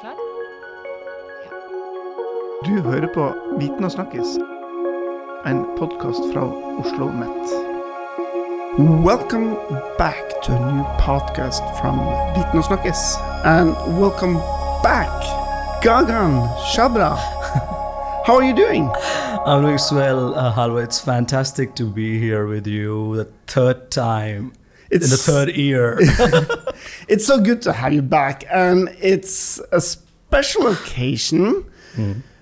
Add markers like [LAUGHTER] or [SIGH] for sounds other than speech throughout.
Klar? Du hører på Viten og Snakkis, en podkast fra Oslo Met. Welcome back to a new podcast from Viten og Snakkis. And welcome back, Gagan Chhabra. [LAUGHS] How are you doing? I'm doing well, uh, Hallvard. It's fantastic to be here with you the third time in the third year. [LAUGHS] It's so good to have you back, and it's a special occasion.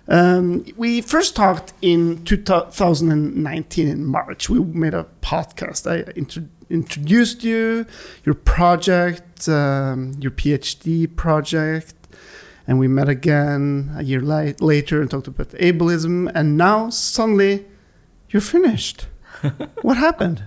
Um, we first talked in 2019 in March. We made a podcast. I intro- introduced you, your project, um, your PhD project, and we met again a year later and talked about ableism. And now suddenly, you're finished. [LAUGHS] what happened?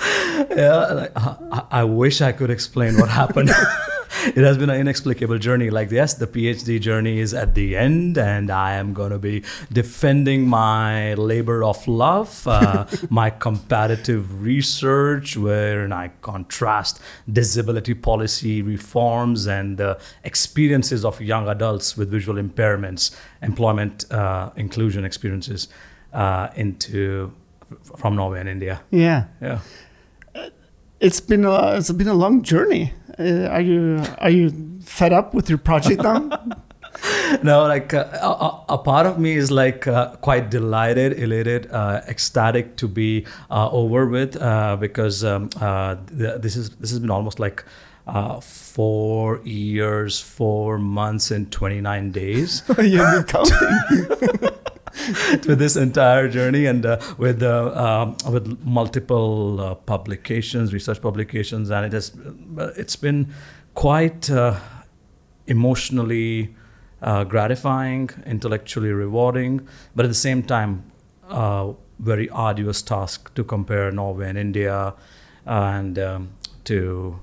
[LAUGHS] yeah, like, I, I wish I could explain what happened. [LAUGHS] it has been an inexplicable journey. Like, yes, the PhD journey is at the end, and I am going to be defending my labor of love, uh, [LAUGHS] my comparative research, where I contrast disability policy reforms and the experiences of young adults with visual impairments, employment uh, inclusion experiences uh, into from Norway and India. Yeah. Yeah. It's been a it's been a long journey. Uh, are you are you fed up with your project now? [LAUGHS] no, like uh, a, a part of me is like uh, quite delighted, elated, uh, ecstatic to be uh, over with uh, because um, uh, th- this is this has been almost like. Uh, four years, four months, and 29 days [LAUGHS] You've been counting. [LAUGHS] [LAUGHS] with this entire journey and uh, with uh, um, with multiple uh, publications, research publications, and it has uh, it's been quite uh, emotionally uh, gratifying, intellectually rewarding, but at the same time, very arduous task to compare Norway and India, and um, to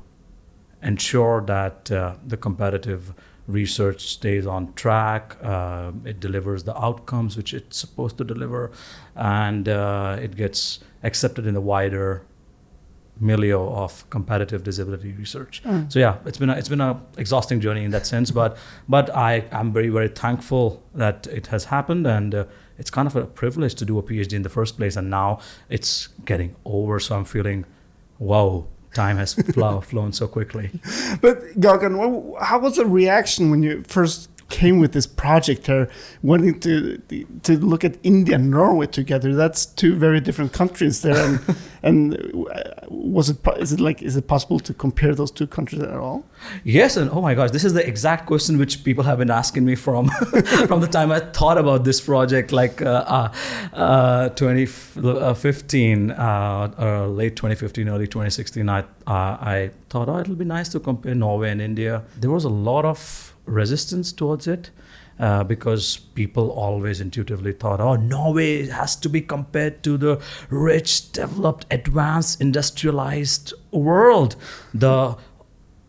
ensure that the comparative research stays on track, uh, it delivers the outcomes which it's supposed to deliver, and uh, it gets accepted in the wider milieu of competitive disability research. So yeah, it's been a, it's been a exhausting journey in that sense, but but I am very very thankful that it has happened and. Uh, it's kind of a privilege to do a PhD in the first place, and now it's getting over. So I'm feeling, wow, time has flow, [LAUGHS] flown so quickly. but Gagan, how was the reaction when you first came with this project here, wanting to to look at India and Norway together? That's two very different countries there, and and uh, was it is it like is it possible to compare those two countries at all? Yes, and oh my gosh, this is the exact question which people have been asking me from [LAUGHS] from the time I thought about this project, like uh, uh, uh, 2015, uh, uh, late 2015, early 2016. I I thought, oh, it'll be nice to compare Norway and India. There was a lot of resistance towards it. Uh, because people always intuitively thought, oh, Norway has to be compared to the rich, developed, advanced, industrialized world. The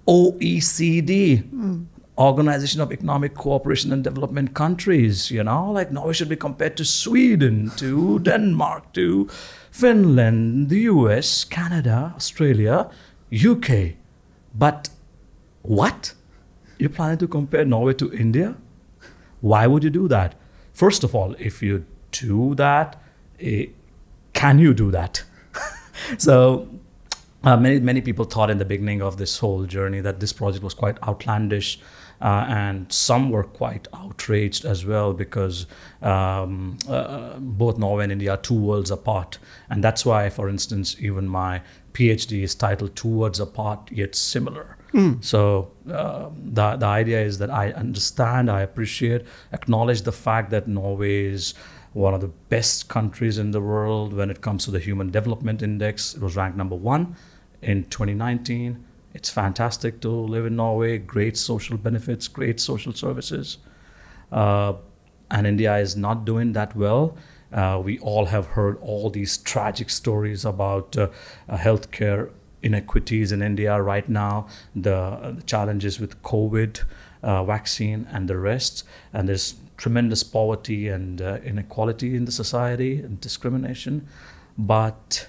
OECD, Organization of Economic Cooperation and Development Countries, you know, like Norway should be compared to Sweden, to Denmark, to Finland, the US, Canada, Australia, UK. But what? You're planning to compare Norway to India? Why would you do that? First of all, if you do that, eh, can you do that? [LAUGHS] so uh, many many people thought in the beginning of this whole journey that this project was quite outlandish, uh, and some were quite outraged as well because um, uh, both Norway and India are two worlds apart, and that's why, for instance, even my PhD is titled Two Worlds Apart Yet Similar. So uh, the the idea is that I understand, I appreciate, acknowledge the fact that Norway is one of the best countries in the world when it comes to the Human Development Index. It was ranked number one in 2019. It's fantastic to live in Norway. Great social benefits, great social services. Uh, and India is not doing that well. Uh, we all have heard all these tragic stories about uh, healthcare inequities in India right now, the, the challenges with COVID uh, vaccine and the rest, and there's tremendous poverty and uh, inequality in the society and discrimination. But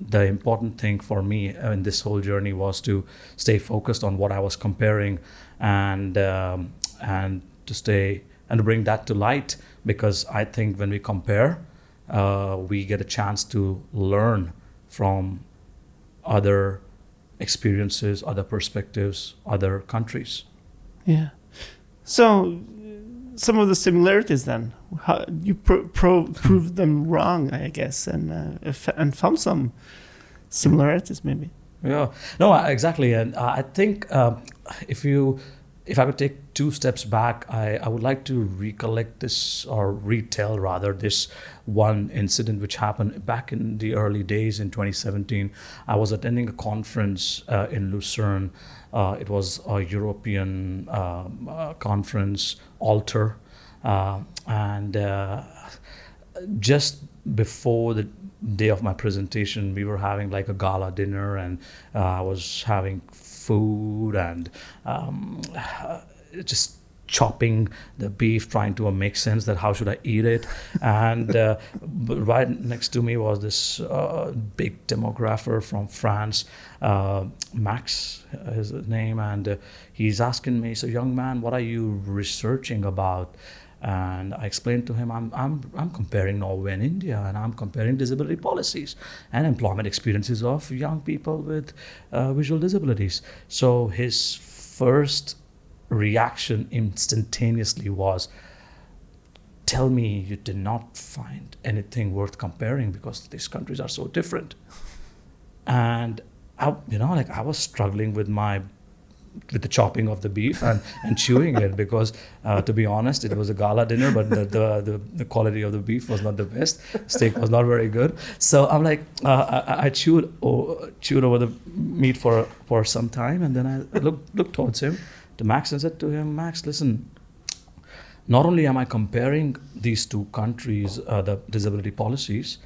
the important thing for me in this whole journey was to stay focused on what I was comparing and um, and to stay and to bring that to light because I think when we compare, uh, we get a chance to learn from other experiences, other perspectives, other countries. Yeah. So, some of the similarities then, how, you pro- pro- proved them wrong, I guess, and uh, and found some similarities maybe. Yeah. No, exactly, and I think um, if you if I could take two steps back, I, I would like to recollect this or retell rather this one incident which happened back in the early days in 2017. I was attending a conference uh, in Lucerne. Uh, it was a European um, uh, conference, Alter, uh, and uh, just before the day of my presentation, we were having like a gala dinner, and uh, I was having food and um, [SIGHS] just chopping the beef, trying to make sense that how should I eat it. And uh, [LAUGHS] right next to me was this uh, big demographer from France, uh, Max is his name, and uh, he's asking me, "So, young man, what are you researching about?" And I explained to him, I'm, I'm, I'm comparing Norway and India, and I'm comparing disability policies and employment experiences of young people with uh, visual disabilities. So his first reaction instantaneously was, Tell me you did not find anything worth comparing because these countries are so different. And I, you know, like I was struggling with my with the chopping of the beef and, and chewing it because uh, to be honest it was a gala dinner but the, the, the, the, quality of the beef was not the best. Steak was not very good. So i'm like uh, I, I, chewed oh, chewed over the meat for for some time and then i looked looked towards him. To max and said to him max listen not only am i comparing these two countries uh, the disability policies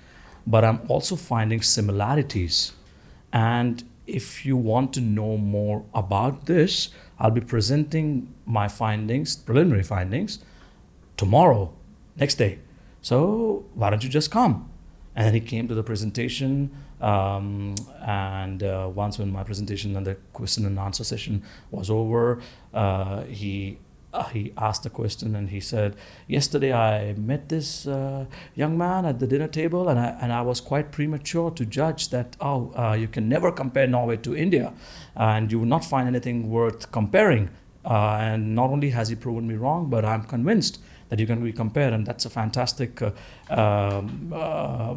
but i'm also finding similarities. And if you want to know more about this, I'll be presenting my findings, preliminary findings, tomorrow, next day. So why don't you just come? And then he came to the presentation. Um, and uh, once when my presentation and the question and answer session was over, uh, he uh, he asked a question and he said, Yesterday I met this uh, young man at the dinner table, and I, and I was quite premature to judge that, oh, uh, you can never compare Norway to India, and you will not find anything worth comparing. Uh, and not only has he proven me wrong, but I'm convinced that you can be compared, and that's a fantastic uh, um, uh,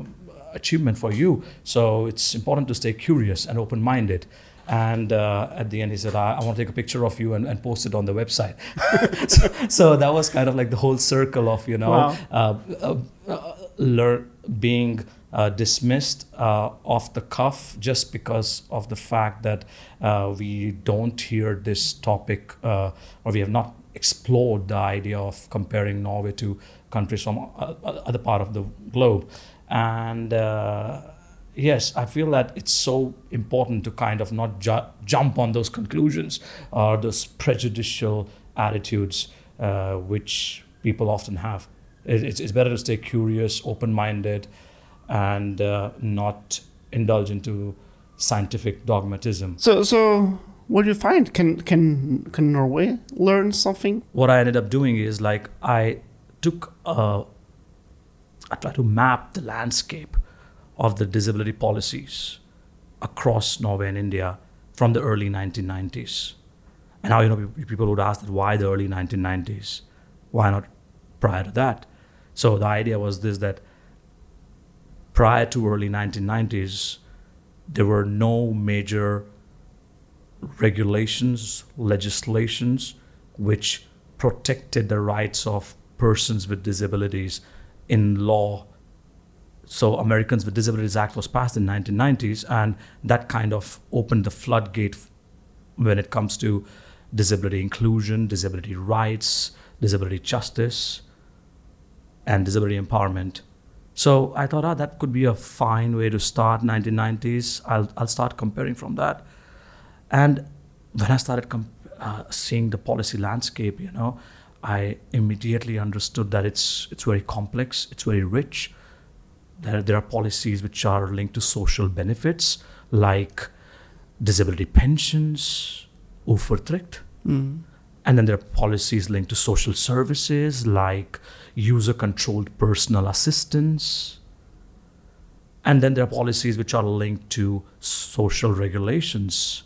achievement for you. So it's important to stay curious and open minded. And uh, at the end, he said, I, I, want to take a picture of you and, and post it on the website. [LAUGHS] so, so, that was kind of like the whole circle of, you know, wow. uh, uh, uh learn, being uh, dismissed uh, off the cuff just because of the fact that we don't hear this topic or we have not explored the idea of comparing Norway to countries from other part of the globe. And yes, I feel that it's so important to kind of not ju- jump on those conclusions or those prejudicial attitudes uh, which people often have. It, it's, it's better to stay curious, open minded, and uh, not indulge into scientific dogmatism. So, so what do you find? Can can can Norway learn something? What I ended up doing is like I took a, I tried to map the landscape of the disability policies across Norway and India from the early 1990s. And now, you know, people would ask that why the early 1990s? Why not prior to that? So the idea was this that prior to early 1990s, there were no major regulations, legislations which protected the rights of persons with disabilities in law so Americans with Disabilities Act was passed in 1990s, and that kind of opened the floodgate when it comes to disability inclusion, disability rights, disability justice, and disability empowerment. So I thought, ah, that could be a fine way to start 1990s. I'll, I'll start comparing from that. And when I started comp- uh, seeing the policy landscape, you know, I immediately understood that it's it's very complex, it's very rich, There, there are policies which are linked to social benefits like disability pensions, uføretrygd. Hmm. And then there are policies linked to social services like user controlled personal assistance. And then there are policies which are linked to social regulations,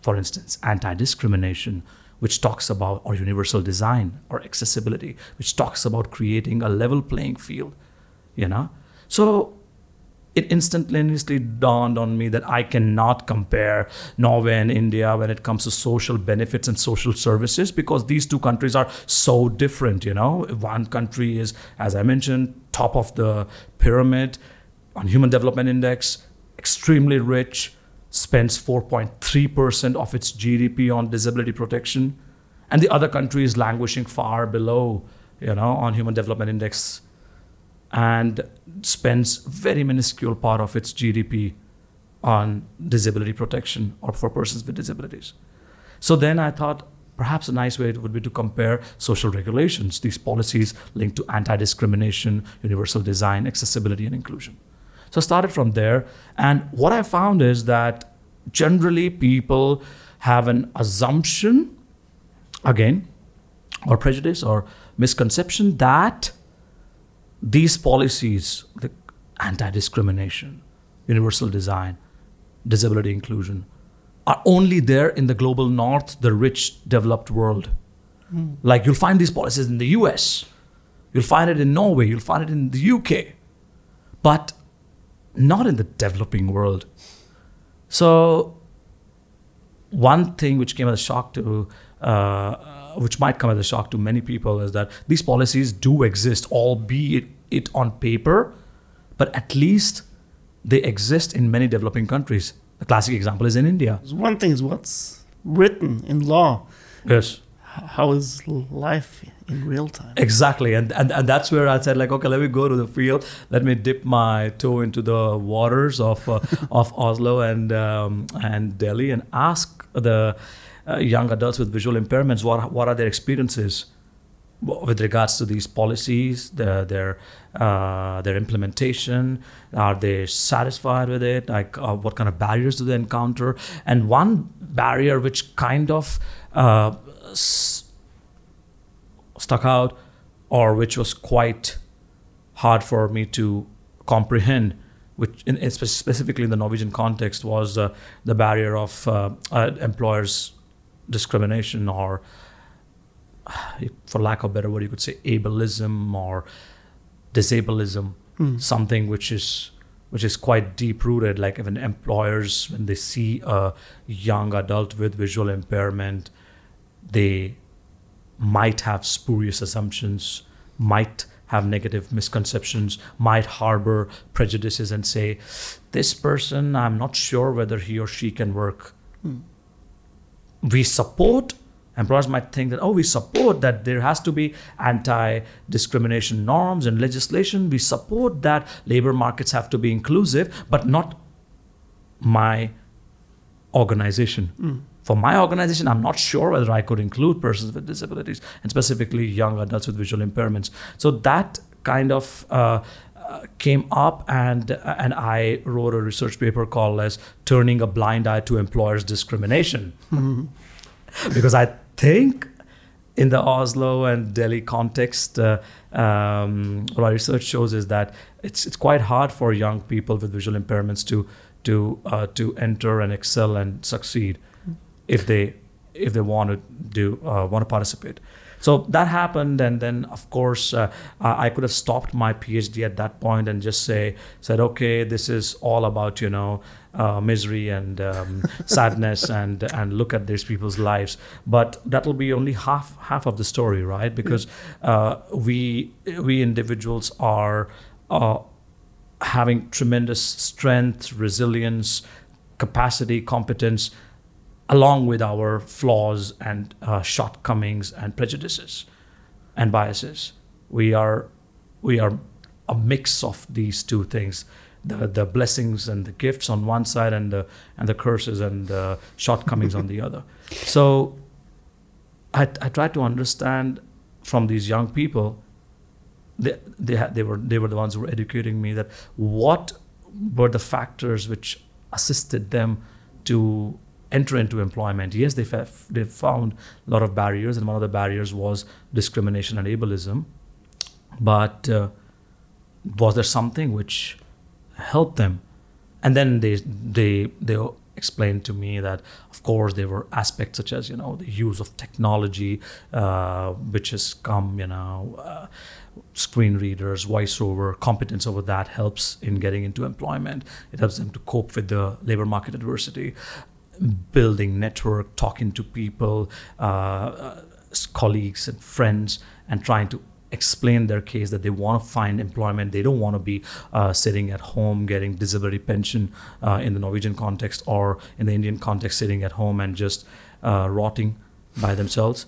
for instance, anti discrimination, which talks about, or universal design or accessibility, which talks about creating a level playing field, you know? So it instantaneously dawned on me that I cannot compare Norway and India when it comes to social benefits and social services because these two countries are so different. You know, one country is, as I mentioned, top of the pyramid on Human Development Index, extremely rich, spends 4.3% of its GDP on disability protection, and the other country is languishing far below, you know, on Human Development Index and spends very minuscule part of its GDP on disability protection or for persons with disabilities. So then I thought perhaps a nice way would be to compare social regulations, these policies linked to anti-discrimination, universal design, accessibility, and inclusion. So I started from there, and what I found is that generally people have an assumption, again, or prejudice or misconception that these policies, the anti discrimination, universal design, disability inclusion, are only there in the global north, the rich, developed world. Mm. Like you'll find these policies in the US, you'll find it in Norway, you'll find it in the UK, but not in the developing world. So, one thing which came as a shock to uh, which might come as a shock to many people, is that these policies do exist, albeit it on paper, but at least they exist in many developing countries. The classic example is in India. One thing is what's written in law. Yes. How is life in real time? Exactly. And, and, and that's where I said, like, okay, let me go to the field. Let me dip my toe into the waters of, uh, [LAUGHS] of Oslo and, um, and Delhi and ask the uh, young adults with visual impairments what, what are their experiences with regards to these policies, the, their uh, their implementation, are they satisfied with it? Like, uh, what kind of barriers do they encounter? And one barrier which kind of uh, s- stuck out, or which was quite hard for me to comprehend, which in, in specifically in the Norwegian context, was uh, the barrier of uh, uh, employers' discrimination or for lack of a better word, you could say ableism or disableism, mm. something which is which is quite deep rooted. Like even employers, when they see a young adult with visual impairment, they might have spurious assumptions, might have negative misconceptions, might harbor prejudices, and say, "This person, I'm not sure whether he or she can work." Mm. We support employers might think that, oh, we support that there has to be anti discrimination norms and legislation. We support that labor markets have to be inclusive, but not my organization. Mm. For my organization, I'm not sure whether I could include persons with disabilities and specifically young adults with visual impairments. So that kind of uh, came up and and I wrote a research paper called as turning a blind eye to employers discrimination [LAUGHS] because I think in the Oslo and Delhi context, uh, um, what our research shows is that it's it's quite hard for young people with visual impairments to to uh, to enter and excel and succeed if they if they want to do uh, want to participate. So that happened, and then of course uh, I could have stopped my PhD at that point and just say said, okay, this is all about you know uh, misery and um, [LAUGHS] sadness and and look at these people's lives. But that'll be only half half of the story, right? Because uh, we we individuals are uh, having tremendous strength, resilience, capacity, competence, along with our flaws and uh, shortcomings and prejudices and biases. We are we are a mix of these two things the the blessings and the gifts on one side and the and the curses and the shortcomings on the [LAUGHS] other. So I I try to understand from these young people they they, had, they were they were the ones who were educating me that what were the factors which assisted them to enter into employment. Yes, they fa- they found a lot of barriers, and one of the barriers was discrimination and ableism. But uh, was there something which helped them? And then they they they explained to me that, of course, there were aspects such as you know the use of technology, uh, which has come, you know. Uh, screen readers, voiceover, competence over that helps in getting into employment. It helps them to cope with the labor market adversity building network, talking to people, uh, uh, colleagues and friends, and trying to explain their case that they want to find employment. They don't want to be uh, sitting at home getting disability pension uh, in the Norwegian context or in the Indian context, sitting at home and just uh, rotting by themselves.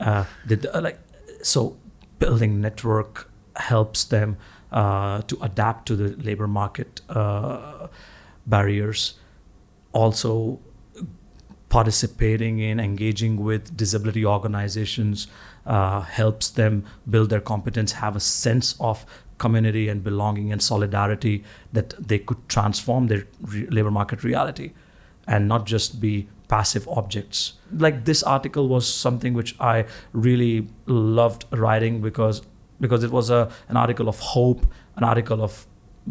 Uh, they, like so, building network helps them to adapt to the labor market barriers. Also, participating in, engaging with disability organizations uh, helps them build their competence, have a sense of community and belonging and solidarity that they could transform their re- labor market reality and not just be passive objects. Like this article was something which I really loved writing because because it was a an article of hope, an article of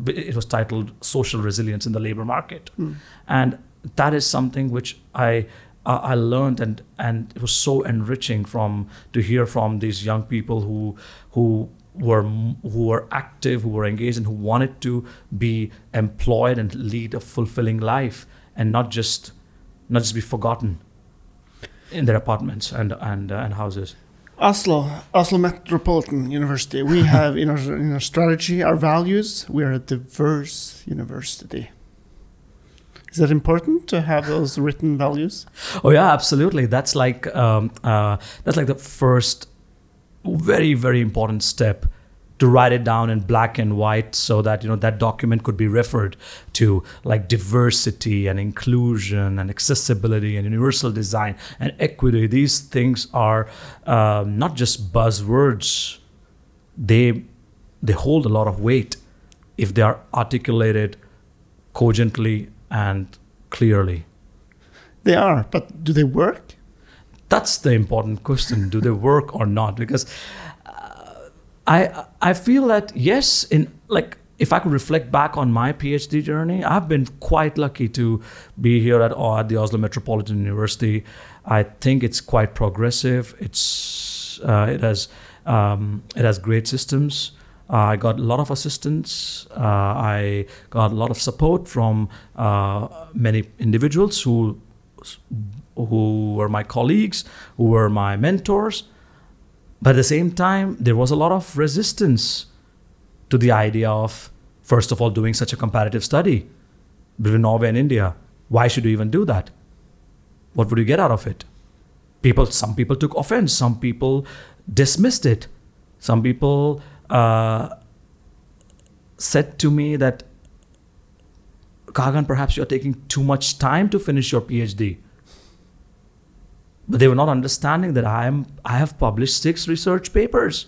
it was titled social resilience in the labor market. Mm. And that is something which I uh, I learned and and it was so enriching from to hear from these young people who who were who were active, who were engaged, and who wanted to be employed and lead a fulfilling life, and not just not just be forgotten in their apartments and and uh, and houses. Oslo, Oslo Metropolitan University. We [LAUGHS] have in our in our strategy, our values. We are a diverse university. Is that important to have those written values? Oh yeah, absolutely. That's like um, uh, that's like the first very very important step to write it down in black and white so that you know that document could be referred to like diversity and inclusion and accessibility and universal design and equity these things are um, not just buzzwords they they hold a lot of weight if they are articulated cogently and clearly. They are, but do they work? That's the important question. Do they work or not? Because uh, I I feel that yes, in like if I could reflect back on my PhD journey, I've been quite lucky to be here at, at the Oslo Metropolitan University. I think it's quite progressive. It's uh, it has um, it has great systems. I got a lot of assistance. Uh, I got a lot of support from uh, many individuals who who were my colleagues, who were my mentors. But at the same time, there was a lot of resistance to the idea of, first of all, doing such a comparative study between Norway and India. Why should you even do that? What would you get out of it? People, some people took offense. Some people dismissed it. Some people uh, said to me that, Gagan, perhaps you're taking too much time to finish your PhD. But they were not understanding that I am I have published six research papers.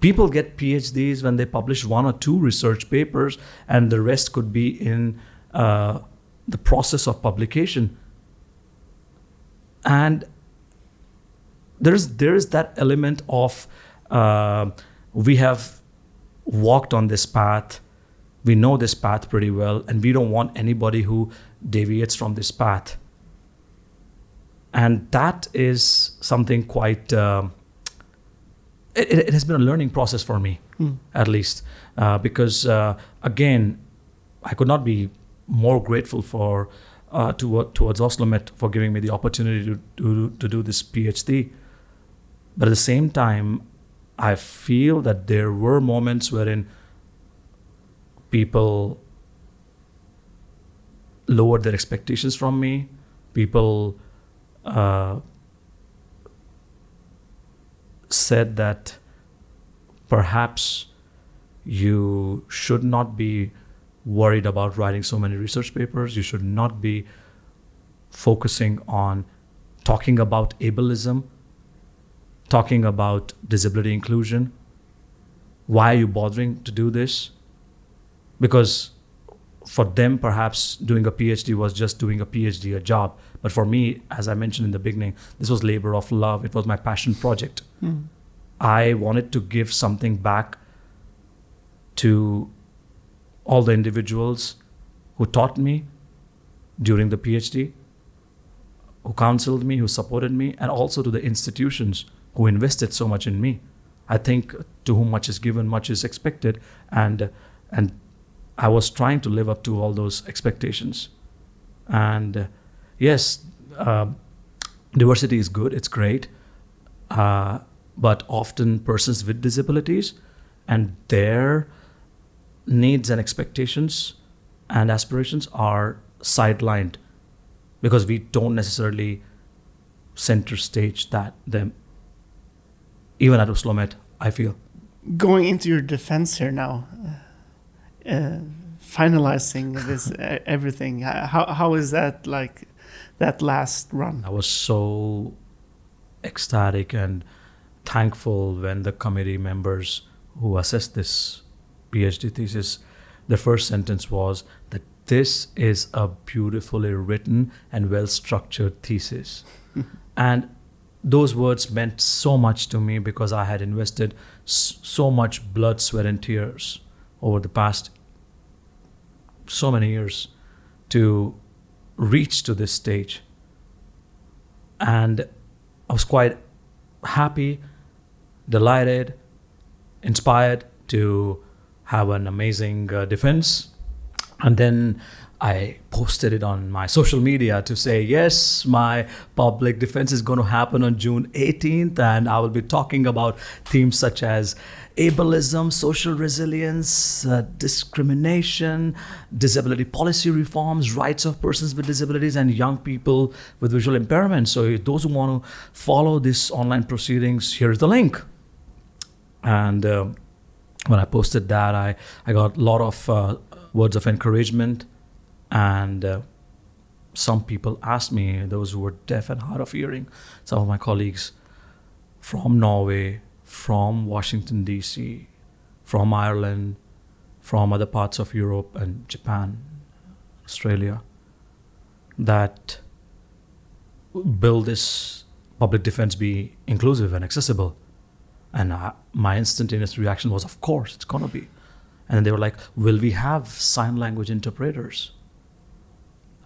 People get PhDs when they publish one or two research papers, and the rest could be in uh, the process of publication. And there is there is that element of uh, we have walked on this path. We know this path pretty well, and we don't want anybody who deviates from this path. And that is something quite. Uh, it, it, has been a learning process for me, mm. at least, uh, because uh, again, I could not be more grateful for uh, to, towards Oslomet for giving me the opportunity to, to, to do this PhD. But at the same time, I feel that there were moments wherein people lowered their expectations from me. People uh, said that perhaps you should not be worried about writing so many research papers. You should not be focusing on talking about ableism talking about disability inclusion. why are you bothering to do this? Because for them, perhaps doing a PhD was just doing a PhD, a job. But for me, as I mentioned in the beginning, this was labor of love. It was my passion project. Mm. I wanted to give something back to all the individuals who taught me during the PhD, who counseled me, who supported me, and also to the institutions who invested so much in me. I think to whom much is given, much is expected, and and I was trying to live up to all those expectations. And yes, uh, diversity is good; it's great, uh, but often persons with disabilities and their needs and expectations and aspirations are sidelined because we don't necessarily center stage that them even at Oslomet, I feel. Going into your defense here now, uh, uh, finalizing [LAUGHS] this uh, everything, how, how is that like that last run? I was so ecstatic and thankful when the committee members who assessed this PhD thesis, the first sentence was that this is a beautifully written and well structured thesis. [LAUGHS] and those words meant so much to me because I had invested so much blood, sweat, and tears over the past so many years to reach to this stage. And I was quite happy, delighted, inspired to have an amazing uh, defense. And then I posted it on my social media to say, yes, my public defense is going to happen on June 18th, and I will be talking about themes such as ableism, social resilience, uh, discrimination, disability policy reforms, rights of persons with disabilities, and young people with visual impairment. So, those who want to follow this online proceedings, here's the link. And uh, when I posted that, I, I got a lot of uh, words of encouragement and uh, some people asked me, those who were deaf and hard of hearing, some of my colleagues from Norway, from Washington, D.C., from Ireland, from other parts of Europe and Japan, Australia, that will this public defense be inclusive and accessible? And uh, my instantaneous reaction was, of course, it's going to be. And they were like, will we have sign language interpreters?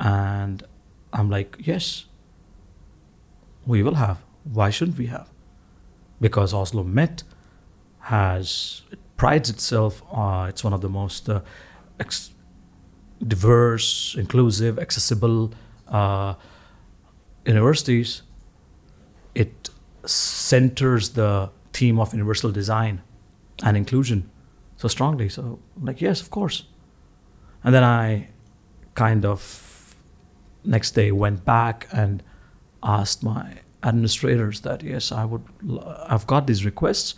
And I'm like, yes, we will have. Why shouldn't we have? Because Oslo Met has it prides itself. Uh, it's one of the most uh, ex- diverse, inclusive, accessible uh, universities. It centers the theme of universal design and inclusion so strongly. So, I'm like, yes, of course. And then I kind of next day went back and asked my administrators that yes i would i've got these requests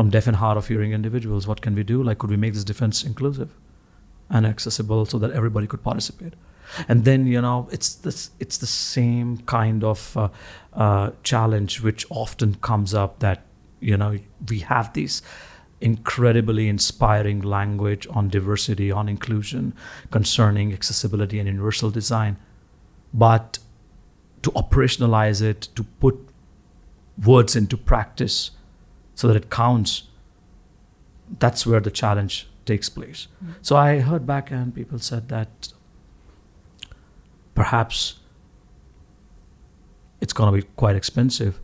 from deaf and hard of hearing individuals. What can we do? Like could we make this defense inclusive and accessible so that everybody could participate? And then you know it's this it's the same kind of uh, uh, challenge which often comes up that you know we have these incredibly inspiring language on diversity on inclusion concerning accessibility and universal design but to operationalize it, to put words into practice so that it counts, that's where the challenge takes place. Mm-hmm. So I heard back and people said that perhaps it's going to be quite expensive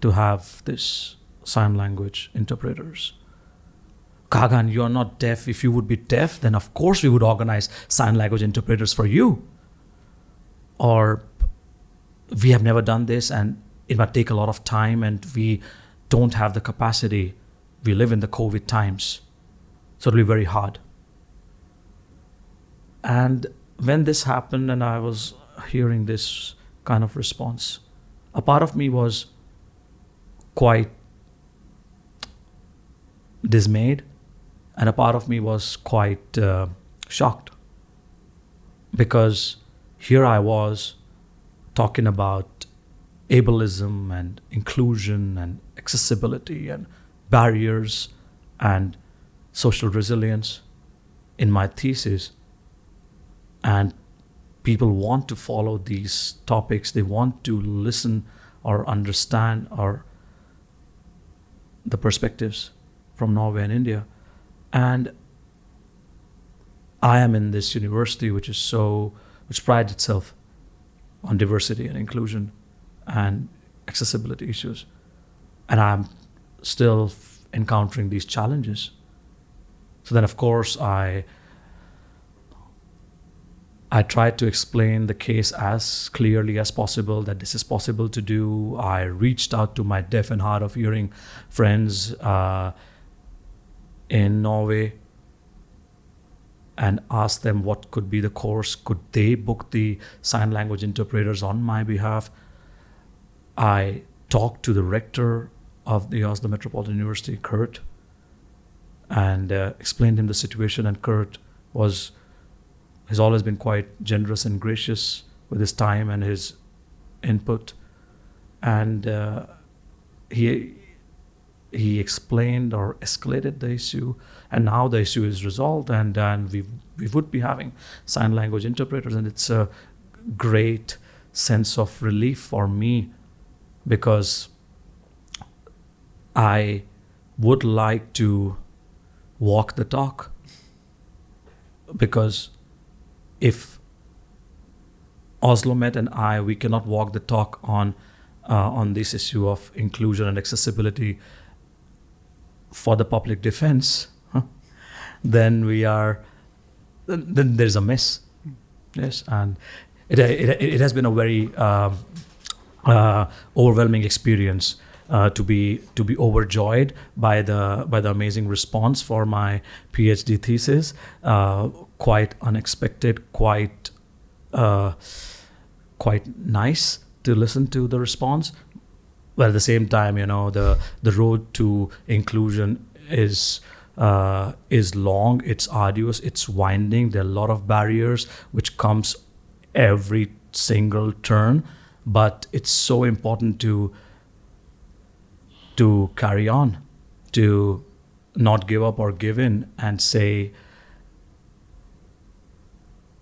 to have this sign language interpreters. Gagan, you're not deaf. If you would be deaf, then of course we would organize sign language interpreters for you or we have never done this and it might take a lot of time and we don't have the capacity. We live in the COVID times, so it'll be very hard. And when this happened and I was hearing this kind of response, a part of me was quite dismayed, and a part of me was quite uh, shocked because here I was talking about ableism and inclusion and accessibility and barriers and social resilience in my thesis. And people want to follow these topics, they want to listen or understand or the perspectives from Norway and India. And I am in this university which is so which prides itself on diversity and inclusion and accessibility issues. And I'm still encountering these challenges. So then, of course, I I tried to explain the case as clearly as possible that this is possible to do. I reached out to my deaf and hard of hearing friends uh, in Norway and asked them what could be the course. Could they book the sign language interpreters on my behalf? I talked to the rector of the Oslo Metropolitan University, Kurt, and uh, explained him the situation. And Kurt was has always been quite generous and gracious with his time and his input, and uh, he he explained or escalated the issue, and now the issue is resolved, and and we we would be having sign language interpreters, and it's a great sense of relief for me because I would like to walk the talk. Because if Oslo Met and I we cannot walk the talk on uh, on this issue of inclusion and accessibility for the public defense, huh, then we are then, there's a mess. Yes, and it it, it has been a very um, uh, overwhelming experience uh, to be to be overjoyed by the by the amazing response for my PhD thesis. Uh, quite unexpected, quite uh, quite nice to listen to the response. But at the same time, you know, the the road to inclusion is uh, is long, it's arduous, it's winding. There are a lot of barriers which comes every single turn, but it's so important to to carry on, to not give up or give in, and say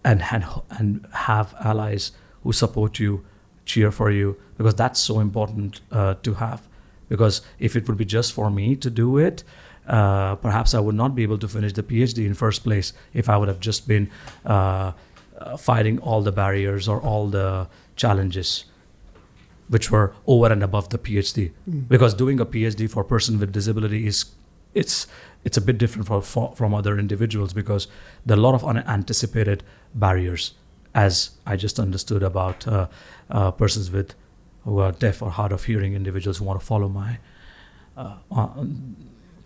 and and and have allies who support you, cheer for you, because that's so important uh, to have. Because if it would be just for me to do it, uh, perhaps I would not be able to finish the PhD in first place if I would have just been uh, uh, fighting all the barriers or all the challenges which were over and above the PhD. Mm. Because doing a PhD for a person with disability is it's it's a bit different for, for, from other individuals because there are a lot of unanticipated barriers, as I just understood about uh, uh, persons with who are deaf or hard of hearing individuals who want to follow my uh, on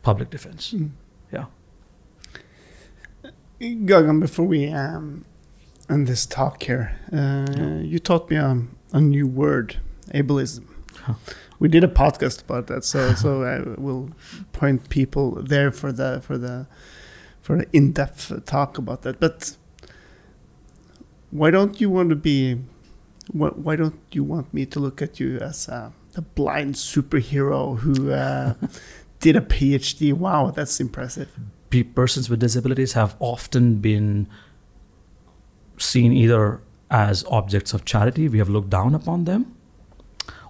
public defense. Mm. Yeah. Gagan, before we um, end this talk here, uh, Yeah. you taught me a, a new word, ableism. Huh. We did a podcast about that, so [LAUGHS] so I will point people there for the for the for the in-depth talk about that. But why don't you want to be? Why, why don't you want me to look at you as a, a blind superhero who uh, [LAUGHS] did a PhD? Wow, that's impressive. pe- persons with disabilities have often been seen either as objects of charity, we have looked down upon them,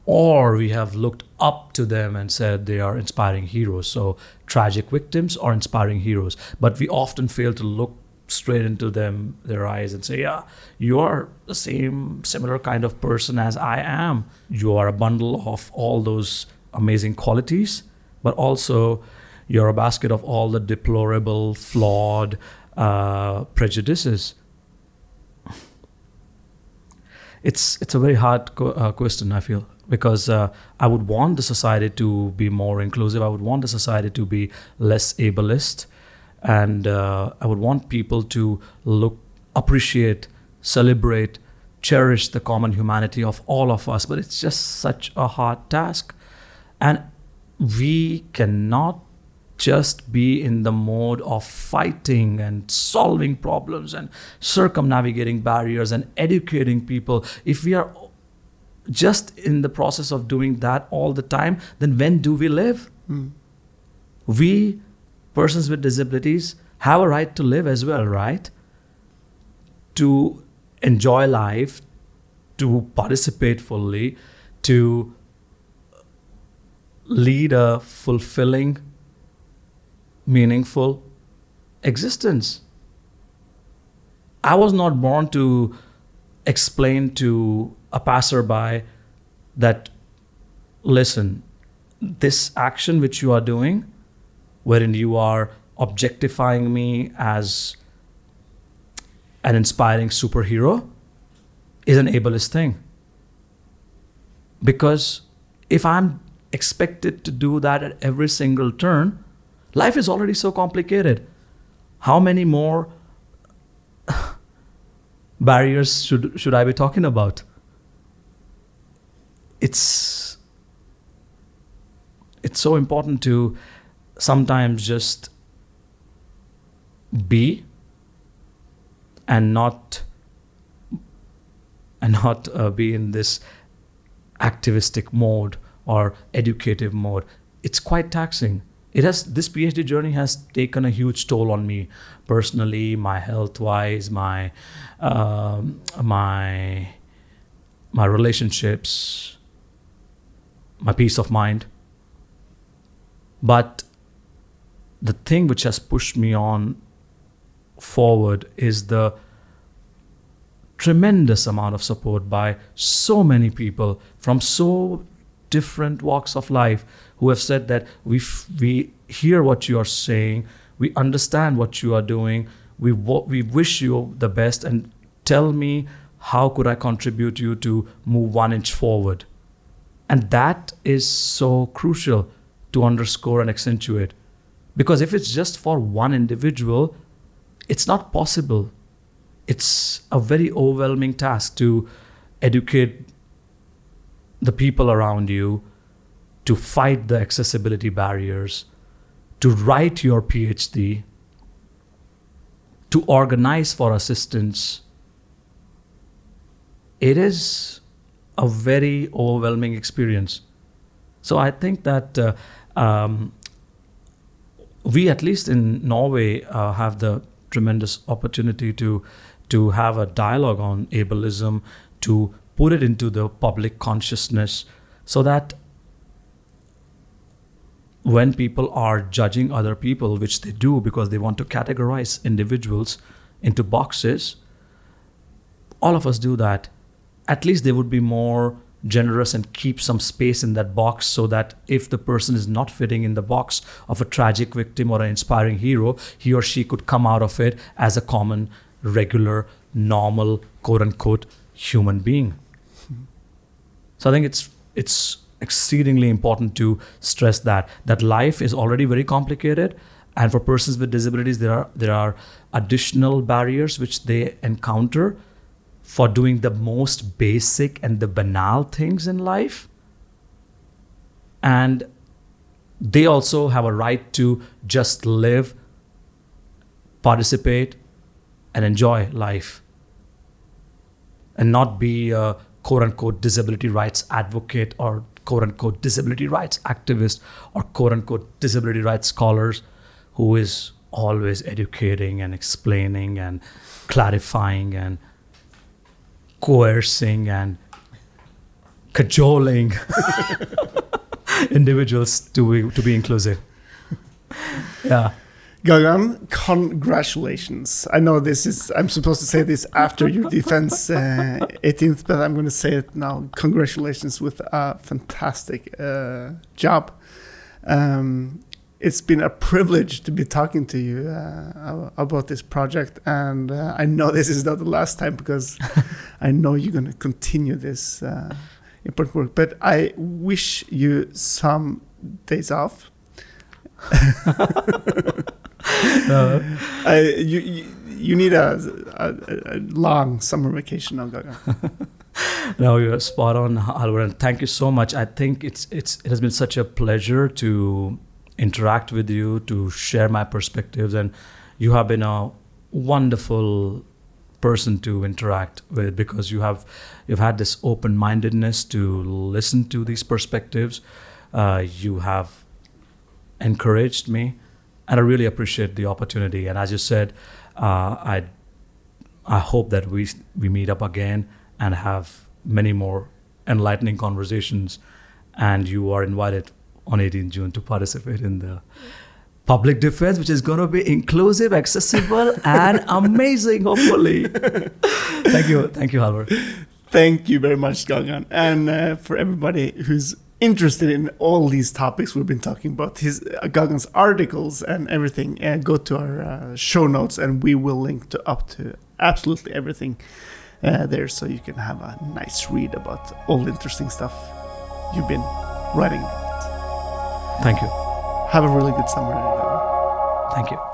or we have looked up to them and said they are inspiring heroes. So, tragic victims or inspiring heroes. But we often fail to look straight into them, their eyes, and say, Yeah, you are the same, similar kind of person as I am. You are a bundle of all those amazing qualities, but also you're a basket of all the deplorable, flawed uh, prejudices. It's it's a very hard co- uh, question. I feel because uh, I would want the society to be more inclusive. I would want the society to be less ableist, and uh, I would want people to look, appreciate, celebrate, cherish the common humanity of all of us. But it's just such a hard task, and we cannot just be in the mode of fighting and solving problems and circumnavigating barriers and educating people if we are just in the process of doing that all the time then when do we live Mm. we persons with disabilities have a right to live as well, right? To enjoy life, to participate fully, to lead a fulfilling, meaningful existence. I was not born to explain to a passerby that, listen, this action which you are doing, wherein you are objectifying me as an inspiring superhero, is an ableist thing. Because if I'm expected to do that at every single turn, life is already so complicated. How many more [LAUGHS] barriers should should I be talking about? It's it's so important to sometimes just be and not and not uh, be in this activistic mode or educative mode. It's quite taxing. It has this phd journey has taken a huge toll on me personally my health wise my um, my my relationships my peace of mind. But the thing which has pushed me on forward is the tremendous amount of support by so many people from so different walks of life who have said that we f- we hear what you are saying, we understand what you are doing, we w- we wish you the best, and tell me how could I contribute you to move one inch forward, and that is so crucial to underscore and accentuate, because if it's just for one individual, it's not possible. It's a very overwhelming task to educate the people around you, to fight the accessibility barriers, to write your PhD, to organize for assistance. It is a very overwhelming experience. So I think that uh, um, we, at least in Norway, uh, have the tremendous opportunity to to have a dialogue on ableism, to put it into the public consciousness so that when people are judging other people, which they do because they want to categorize individuals into boxes, all of us do that. At least they would be more generous and keep some space in that box so that if the person is not fitting in the box of a tragic victim or an inspiring hero, he or she could come out of it as a common, regular, normal, quote unquote, human being. So I think it's it's exceedingly important to stress that that life is already very complicated and for persons with disabilities there are there are additional barriers which they encounter for doing the most basic and the banal things in life. And they also have a right to just live participate and enjoy life and not be a quote unquote disability rights advocate or quote unquote disability rights activist or quote unquote disability rights scholars who is always educating and explaining and clarifying and coercing and cajoling [LAUGHS] individuals to be, to be inclusive. Yeah. Gagan, congratulations. I know this is, I'm supposed to say this after your [LAUGHS] defense uh, 18th, but I'm going to say it now. Congratulations with a fantastic uh, job. Um, it's been a privilege to be talking to you uh, about this project. And uh, I know this is not the last time because [LAUGHS] I know you're going to continue this uh, important work. But I wish you some days off. [LAUGHS] [LAUGHS] uh, you, you, you need a, a, a long summer vacation now, no, you're spot on, Hallvard, and thank you so much. I think it's it's it has been such a pleasure to interact with you, to share my perspectives, and you have been a wonderful person to interact with because you have you've had this open mindedness to listen to these perspectives. Uh, you have encouraged me and I really appreciate the opportunity. And as you said, uh, I I hope that we we meet up again and have many more enlightening conversations. And you are invited on 18 June to participate in the public defense, which is going to be inclusive, accessible, [LAUGHS] and amazing. Hopefully, thank you, thank you, Hallvard. Thank you very much, Gagan, and uh, for everybody who's interested in all these topics we've been talking about, his uh, Gagan's articles and everything, uh, go to our uh, show notes, and we will link to up to absolutely everything uh, there, so you can have a nice read about all the interesting stuff you've been writing. Thank you. Have a really good summer. Thank you.